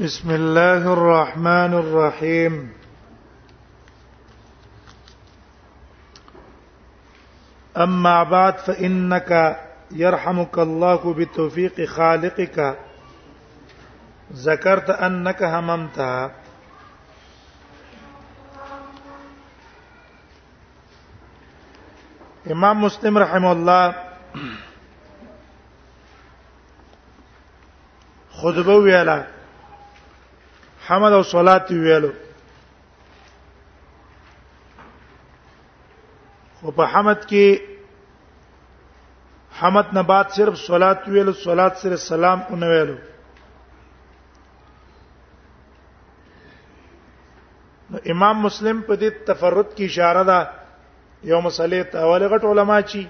بسم الله الرحمن الرحيم أما بعد فإنك يرحمك الله بتوفيق خالقك ذكرت أنك هممت امام مسلم رحمه الله خطبه ویلا حمد او صلات ویلو خو په حمد کې حمد نه بعد صرف صلات ویلو صلات سره سلام اون ویلو نو امام مسلم په دې تفرد کې اشاره ده یو مسلې ته اول غټ علما چی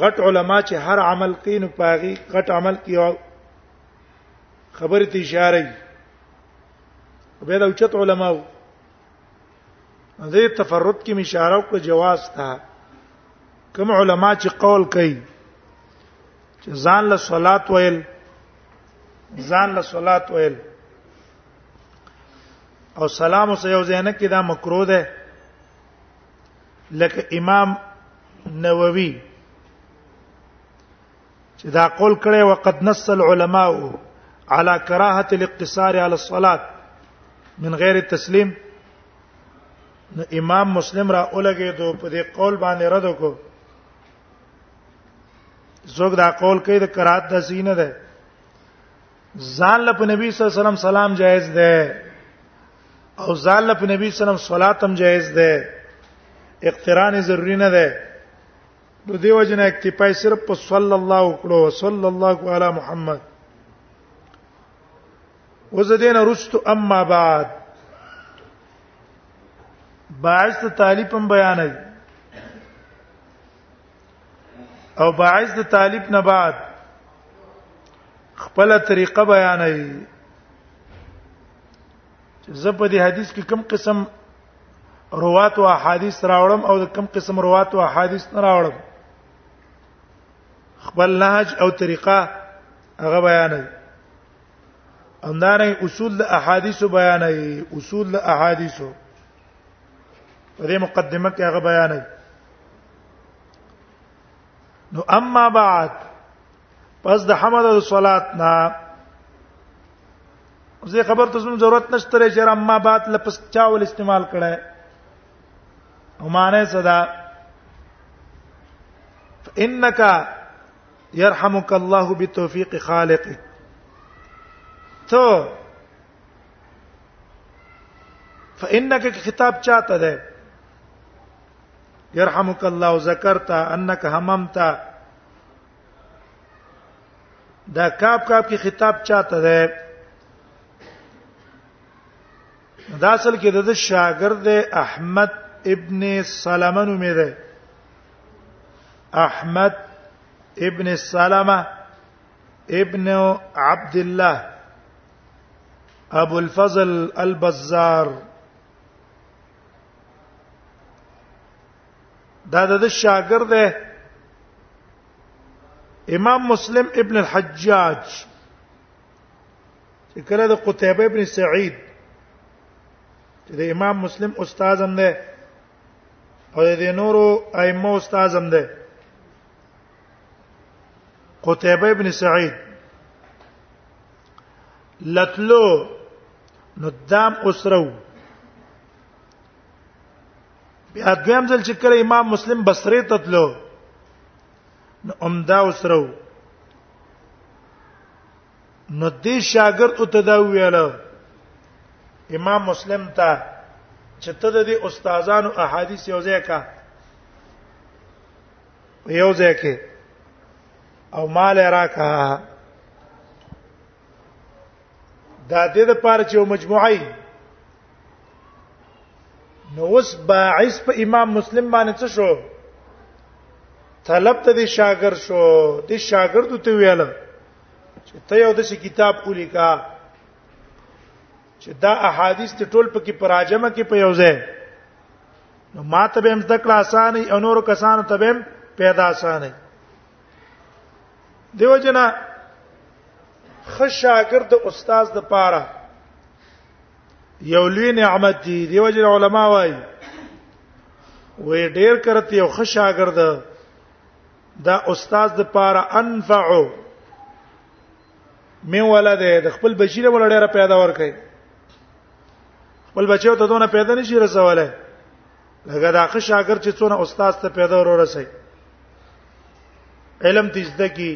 غټ علما چې هر عمل کوي نو پاغي غټ عمل کوي خبره ته اشاره وي به دا اوچت علما وو دې تفرد کې اشاره او جواز تا کوم علما چې قول کوي چې ځان له صلات ویل ځان له صلات ویل او سلام سره یو ځای نه کې دا مکروه ده لکه امام نووي چې دا قول کړي وقد نص العلماء على كراهه الاقتصار على الصلاه من غیر تسلیم نو امام مسلم را اولګې دو په دې قول باندې رد کو زوګ دا قول کوي د کرات د زینه ده ځان له نبی صلی الله علیه وسلم سلام جایز ده او ځان له نبی صلی الله علیه وسلم صلات هم جایز ده اقتران ضروری نه ده د دیو جن اکتفای صرف په صلی الله وکړو صلی الله علی محمد وزدین رست اما بعد باعث تعلیفم بیانوي او باعث د طالب نه بعد خپل طریقه بیانوي زه په دې حدیث کې کم قسم روات او احادیث راوړم او کم قسم روات او احادیث نه راوړم خپل نهج او طریقه هغه بیانوي اندارې اصول د احادیث بیانوي اصول د احادیثو په دې مقدمه کې هغه بیان دی نو اما بعد پس د حمد او صلات نه زه خبر ته زموږ ضرورت نشته چې اما بعد لپس چاول استعمال کړه او معنی صدا انك يرحمك الله بتوفيق خالقك تو فانك خطاب چاته ده يرحمك الله ذكرت انك هممت دا کاپ کاپ کی خطاب چاته ده دا اصل کې د شاګرد احمد ابن سلمہ نوم دی احمد ابن سلمہ ابن عبد الله ابو الفضل البزار دا د شاګرد دی امام مسلم ابن الحجاج چې کله د قتيبه ابن سعيد چې د امام مسلم استاد هم دی او د نورو ائمه استاد هم دی قتيبه ابن سعيد لتلو ندام اسرو بیا دویم ځل چې کله امام مسلم بصری ته تلو نو عمدا وسرو نو دې شاګرد او تداویل امام مسلم ته چې ته د استادانو احادیث یو ځای کا یو ځای کې او مال راکا دا د دې لپاره چې مجموعي نو اوس باعث په امام مسلم باندې څه شو طلب ته دي شاګر شو دي شاګرد ته ویل چې ته یو د کتاب ولیکا چې دا احادیث ته ټول پکې پراجمه کې په یو ځای نو ما ته به هم ذکر اسانه او نور کسانو ته به پیدا اسانه دیو جنا خشاګرد استاد د پاره یو لوی نعمت دی دیو جن علما وایي وې ډېر کرت یو خشاګرد دا استاد د پاره انفعو مې ولا ده د خپل بچی له ولا ډیره پیدا ورکړي خپل بچو ته دونه پیدا نشي رسوله لکه دا ښه شاګرد چې څونه استاد ته پیدا ور ورسي علم دې زده کی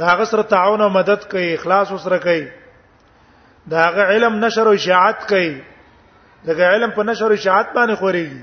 دا هغه سره تعاون او مدد کوي اخلاص وسره کوي دا هغه علم نشر او اشاعت کوي دا علم په نشر او اشاعت باندې خوريږي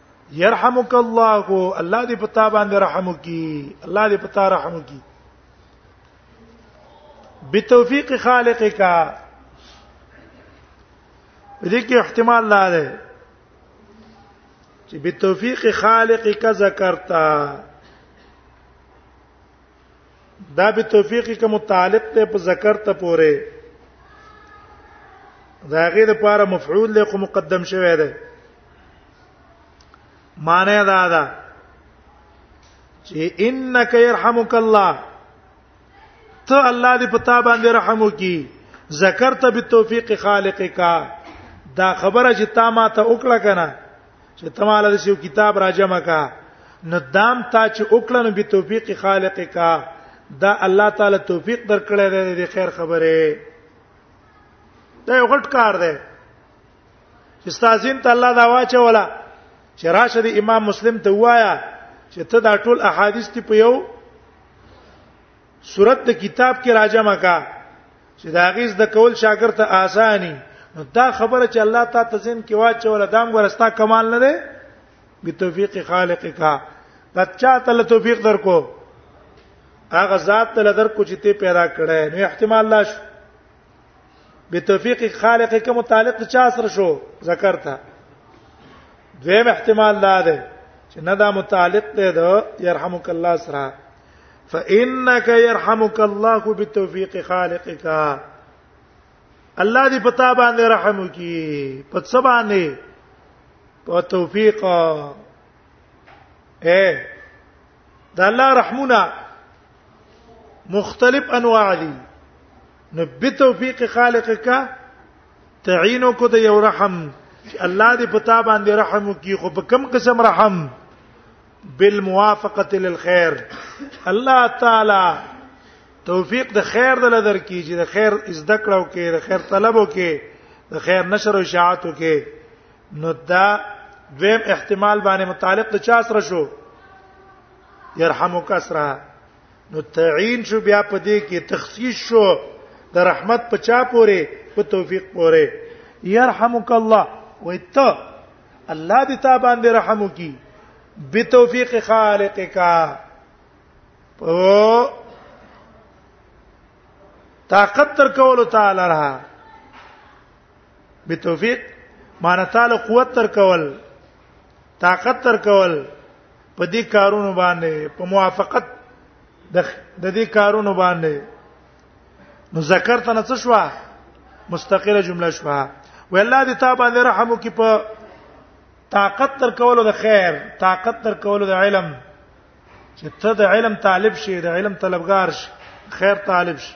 يرحمك الله الله دې پتا باندې رحم وکي الله دې پتا رحم وکي بتوفیق خالقک دې کې احتمال لا ده چې بتوفیق خالقک ذکرتا دا به توفیق کې متعلق ته په ذکر ته پوره دا غیر لپاره مفعول له مقدم شوی دی معنی دا ده چې انک يرحمک الله ته الله دې پتا باندې رحم وکي ذکرت بالتوفیق خالقک دا خبره چې تا ما ته وکړه کنه چې ته مال دې یو کتاب راجمه کا نو دام تا چې وکړه نو بالتوفیق خالقک دا الله تعالی توفیق درکړی دی د خیر خبره دا یو غټ کار دی چې استاذین ته الله دا واچولا چې راشه د امام مسلم ته وایا چې ته دا ټول احادیث ته په یو صورت د کتاب کې راجمه کا چې دا غیز د کول شاګرد ته آسانی نو دا خبره چې الله تعالی تزین کې واچولا دام ورستا کمال نه دی به توفیق خالق کا دا چا ته توفیق درکو هغه ذات ته لدر کو چې ته پیدا کړې نو احتمال لا شو بتوفیق خالق کې متعلق چا سره شو ذکر ته دویم احتمال دا ده چې نه دا متعلق دی د يرحمک الله سره فانك يرحمك الله بتوفيق خالقك الله دې پتا باندې رحم وکي په څه باندې په توفیق اے د الله رحمونه مختلف انواع دي نو به توفیق خالق کا تعینو کو د یو رحم چې الله دې پتا باندې رحم وکي خو په کم قسم رحم بالموافقه للخير الله تعالی توفیق د خیر د لدر کی چې د خیر زده کړو کې د خیر طلبو کې د خیر نشر او اشاعت کې نو دا دویم احتمال باندې متعلق د چا سره شو يرحمک اسرا نو تعین شو بیا په دې کې تخصیص شو د رحمت په چا پورې په توفیق پورې يرحمک الله وایت الله دې تا باندې رحم وکي به توفیق خالقک او طاقت تر کول تعالی را به توفیق معنی تعالی قوت تر کول طاقت تر کول په دې کارونو باندې په موافقت د دې کارونو باندې نو ذکر ته نڅ شو مستقله جمله شو و الله دې تا باندې رحم وکي په طاقت تر کولو د خیر طاقت تر کولو د علم چې ته د علم طالب شې د علم طلبګار شې خیر طالب شې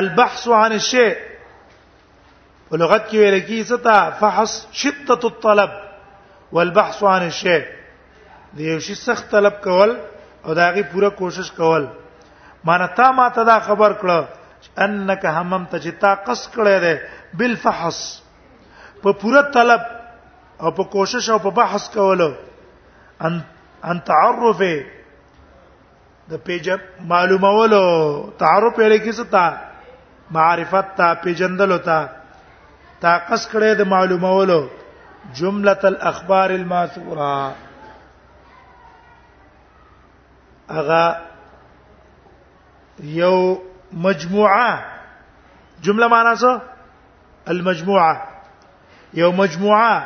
البحث عن الشيء په لغت کې ویل کیږي څه ته فحص شدته الطلب والبحث عن الشيء د یو شي سخت طلب کول او دا غي پوره کوشش کول معنی تا ما ته دا خبر کړه انک همم ته چې تا قص کړی دی بالفحص په پوره طلب او په کوشش او په بحث کولو ان ان تعرفه د پیج معلومولو تعارف یې لکه څه تا معرفت تا پیجندلو تا تا قص کړه د معلومولو جمله الاخبار الماثوره اغا یو مجموعه جمله معنا څه المجموعه یو مجموعه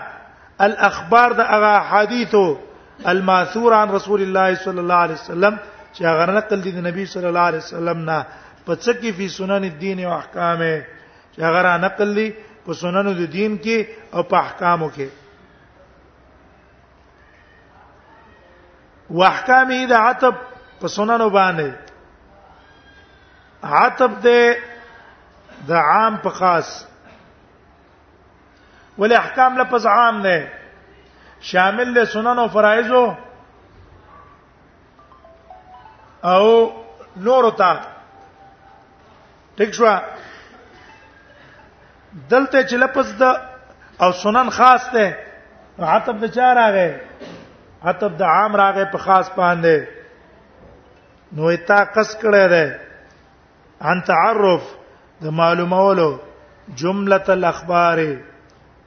الاخبار د هغه حدیثو الماثور عن رسول الله صلی الله علیه وسلم چې هغه نقل دي د نبی صلی الله علیه وسلم نه په څه کې په سنن الدین او احکامه چې هغه را نقل دي په سنن د دین کې او په احکامو کې واحکامه د عتب په سنن باندې عتب ده د عام په خاص ول احکام لفظ عام نه شامل له سنن او فرایض او نور تا ټیک شو دلته چې لفظ د او سنن خاص ده عتب د چا راغې عتب د عام راغې په خاص باندې نو تا قص کړی دی ان تعرف د معلومولو جمله الاخبار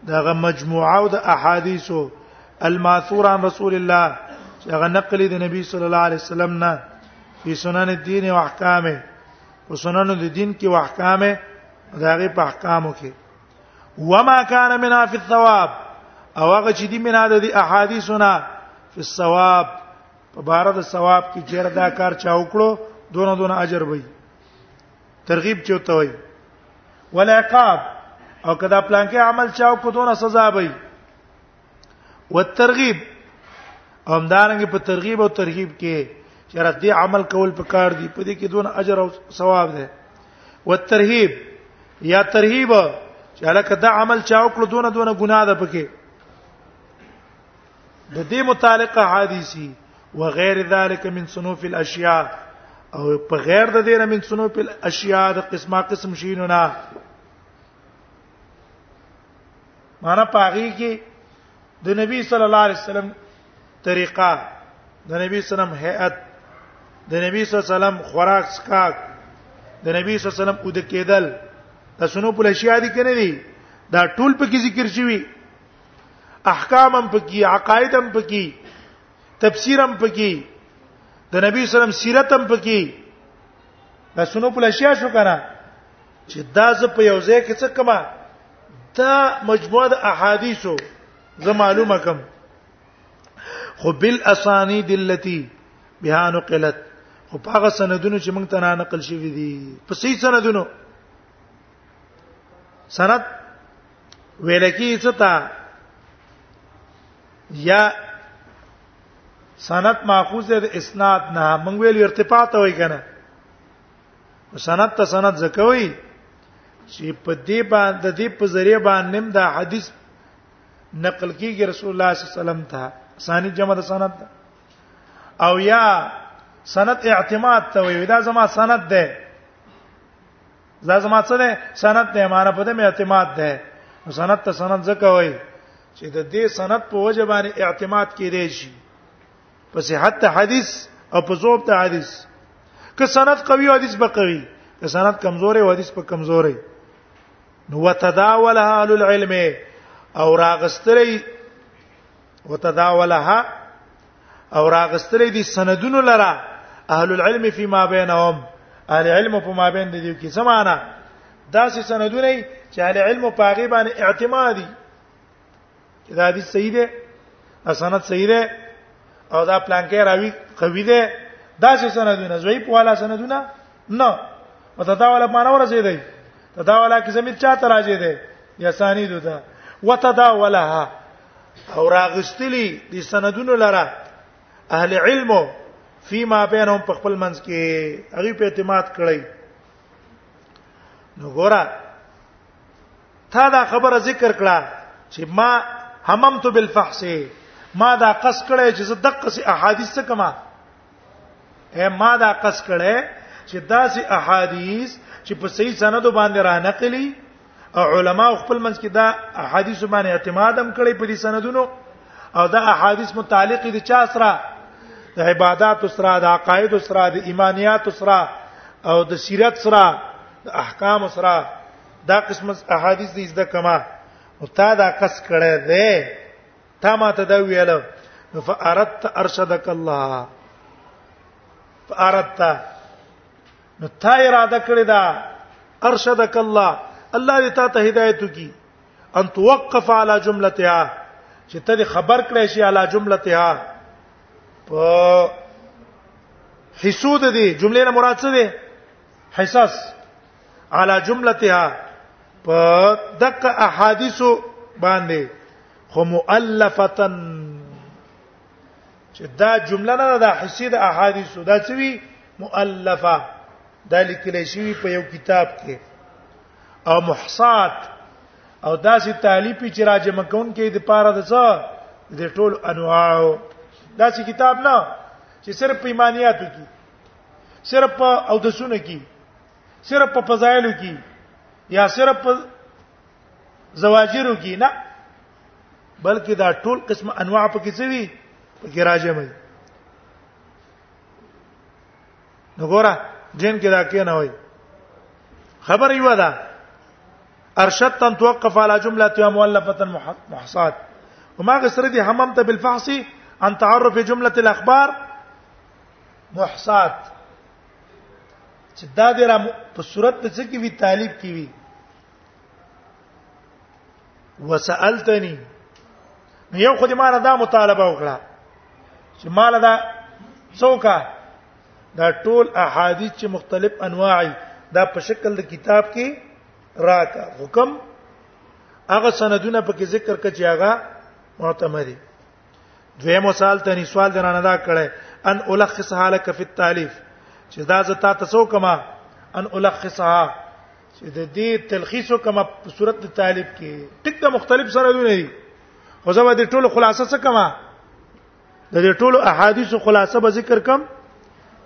دغه مجموعه او د احادیثو الماثور عن رسول الله چې هغه نقل دي نبی صلی الله علیه وسلم نه په سنن الدین او احکامه او سنن د دین کې او احکامه داغه په احکامو کې وما كان منا في الثواب او هغه چې دي منا د احادیثنا في الثواب په بار د ثواب کې چیر دا کار چا وکړو دونه دونه اجر وي ترغیب چوته وي ولا عقاب او کدا پلان کې عمل چا وکړو دونه سزا وي والترغیب هم دارنګ په ترغیب او ترغیب کې چیرې دې عمل کول پکار دي په دې کې دونه اجر او ثواب ده والترهیب یا ترهیب چې لکه دا عمل چا وکړو دونه دونه ګناه ده پکې د دې متعلقه حدیثي وغیر ذلک من صنوف الاشیاء او په غیر د دې نه من صنوف الاشیاء د قسمه قسم شینو نه معنا پاغي کې د نبی صلی الله علیه وسلم طریقه د نبی صلی الله علیه وسلم هيئت د نبی صلی الله علیه وسلم خوراک سکاک د نبی صلی الله علیه وسلم اود کېدل د سنو په لشیا دي کنه دي دا ټول په کې ذکر شوی احکام هم پکې عقاید هم پکې تفسیر هم پکې د نبی صلی الله علیه وسلم سیرت هم پکې دا سونو په لشیا شو کنه چې دا ز په یو ځای کې څه کما دا مجموعه د احادیثو زه معلومه کم خو بل اسانید التي بها نقلت خو هغه سندونو چې موږ ته نه نقل شوی دي په سې سندونو سند ویل کی څه تا یا سند ماخوذ د اسناد نه موږ ویل ارتفاع ته وای کنه سند ته سند زکوي چې په دې باندې د دې په ذریعہ باندې دا حدیث نقل کیږي رسول الله صلی الله علیه وسلم ته ثاني جمع د سند ده او یا سند اعتماد ته وي دا زما سند ده دا زما څه ده سند ده معنا په دې مې اعتماد ده سند ته سند ځکه وای چې د دې سند په وجه باندې اعتماد کېدای شي په صحت ته حدیث او په ذوب ته حدیث که سند قوي او حدیث به قوي که سند کمزوري او حدیث په کمزوري نو وتداولها اهل العلم او راغستري وتداولها او راغستلې دي سندونو لرا اهل العلم فيما بينهم اهل علم په ما بین دي کې سمانا دا سه سندونه چې اهل علم په هغه باندې اعتمادي دا دي صحیح ده اسناد صحیح ده او دا پلان کې راوي قوي ده دا سه سندونه زوی په والا سندونه نه وتداول په معنا ورځي دی تداول کی زمير چا ته راځي دی یا ثانی دوته وتداولها او راغستلی د سندونو لره اهل علم فيما بينهم په خپل منځ کې هغه په اعتماد کړی نو ګوره تا دا خبره ذکر کړه چې ما هممت بالفحص ما دا قص کړی چې زه دقه سي احادیث څخه ما ما دا قص کړه چې داسې احادیث چې په صحیح سند باندې را نقلی او علما خپل منځ کې دا احادیث باندې اعتماد هم کړی په دې سندونو او دا احادیث متعلق دي چا سره د عبادت سره د عقاید سره د ایمانیات سره او د سیرت سره د احکام سره دا قسم احادیث دي زده کما او تا دا قص کړه ده تا ما ته دا ویل نو فاردت ارشدک الله فاردت نو تا اراده کړی دا ارشدک الله الله دې تا ته هدایت وکي ان توقف على جملتها چې ته خبر کړې شي على جملتها په حسود دي جملې نه مراد څه دي حساس على جملتها په دغه احادیث باندې خو مؤلفتن چې دا جمله نه ده حصي د احادیث دا څه وی مؤلفه دا لیکل شوی په یو کتاب کې او محصات او داسې تالیفي چې راجم کون کې د پاره د څه د ټول انواع داسې کتاب نه چې صرف په ایمانیاتو کې صرف په او د سونه کې صرف په فضایلو کې یا صرف په زواجرو کې نه بلکې دا ټول قسم انواع پکې څه وي پکې راجم وي نو ګوره جن کې دا کې نه وي خبر یو ده ارشد تن توقف على جمله مؤلفه محصات وما غسر دي هممت بالفحص عن تعرف جمله الاخبار محصات چې دا د په صورت څه کې وی طالب کې وی وسالتني یو خو دې مال دا مطالبه وکړه چې مال دا څوکا دا ټول احادیث چې مختلف انواع دا په شکل د کتاب کې راکا حکم هغه سندونه په کې ذکر کړي هغه معتمدي دوی مثال ته سوال درانه دا کړه ان الخص حالک فی التالیف چې دا زتا تاسو کما ان الخصها چې د دې تلخیص کومه په صورت د طالب کې ټیک د مختلف سره دی نه خو زه به د ټولو خلاصه څه کما د دې ټولو احادیثو خلاصه به ذکر کم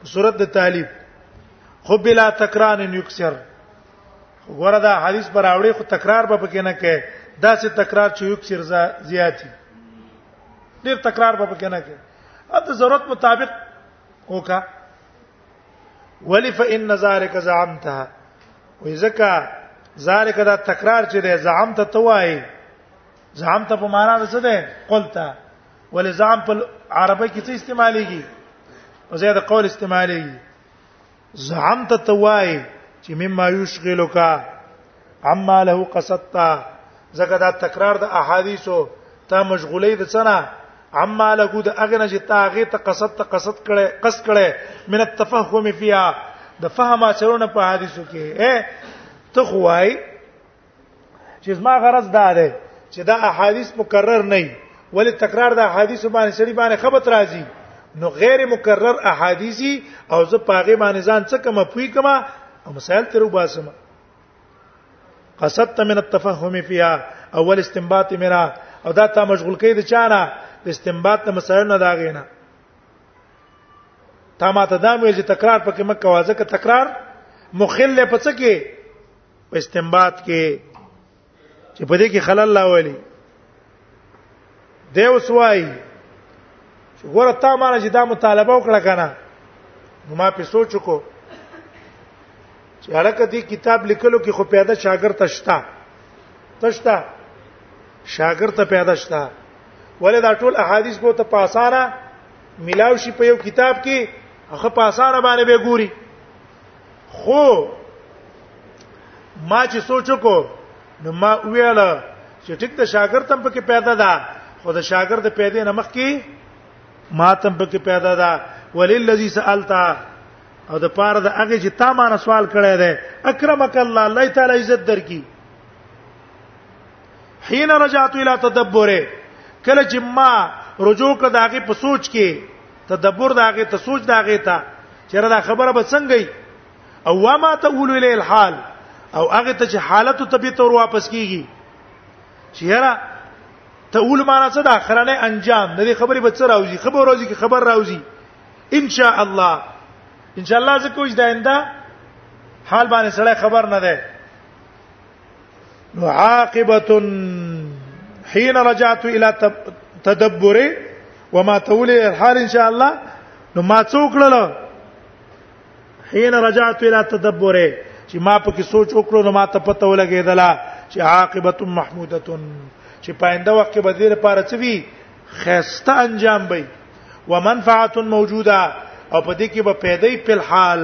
په صورت د طالب خو بلا تکرار یکسر غره دا حدیث پر اوړې خو تکرار به پکې نه کې دا سه تکرار چې یکسر زیاتی ډیر تکرار به پکې نه کې اته ضرورت مطابق وکا ولی فإن ذلك زعمتها وې زکه ذالک دا تکرار چې ده زعم ته توای زعم ته په معنا څه ده قلتا ولې زعم په عربی کې څه استعمالېږي او زیاد قول استعمالېږي زعم ته توای چې مما یشغلک اما له قصدتا زګه دا تکرار د احادیثو تا مشغولې د سنه اما له د اغنه چې تا هغه ته قصد ته قصد کړي قصد کړي من التفهم فيها د فهم اچرونه په حدیثو کې اے ته خوای چې زما غرض دا ده چې دا احادیث مکرر نه وي ولی تکرار د احادیث باندې سړي باندې خبرت راځي نو غیر مکرر احادیثي او زه پاغه باندې ځان څه کوم پوي کوم او مسائل تر وباسم قصدت من التفهم فيها اول استنباط میرا او دا تا مشغول کړي د چانه د استنباط د مسایل نه داغینا تا ما ته دا مې چې تکرار پکې مکه وازه ک تکرار مخله پڅ کې په استنباط کې چې په دې کې خلل لا ولي دی اوس وایي چې ګوره تا ما نه چې دا مطالبه وکړه کنه نو ما په سوچ کو چې هرکه دې کتاب لیکلو کې خو پیدا شاګرد تشتا تشتا شاګرد ته پیدا شتا ولې دا ټول احادیث به ته پاساره ملاو شي په یو کتاب کې هغه پاساره باندې به ګوري خو ما چې سوچ وکړ نو ما ویل چې ټیک ته شاګرد هم پکې پیدا ده خو د شاګرد پیدا نه مخ کې ما تم پکې پیدا ده وللذي سالتا او د پاره د هغه چې تا ما سوال کړی دی اکرمک الله الله تعالی عزت درکې حين رجعت الى تدبره کله چې ما رجوع کړ داغه په سوچ کې تدبر داغه ته سوچ داغه ته چیرې دا خبره به څنګه وي او وا ما ته ول ویل الحال او هغه ته چې حالت ته به تور واپس کیږي چیرې ته ول معنا څه د اخرانه انجام د دې خبرې به څه راوځي خبر راوځي کې خبر راوځي ان شاء الله ان شاء الله زه کوم دا انده حال باندې سره خبر نه ده نو عاقبه حين رجعت الى تدبر وما تولي الحال ان شاء الله نو ما څوکړل حين رجعت الى تدبر چې ما په کې سوچ وکړو نو ما ته پته ولګېدله چې عاقبه محموده چې پاینده وخت کې به دې لپاره څه وي خسته انجام وي ومنفعه موجوده او په دې کې به پیدې په حال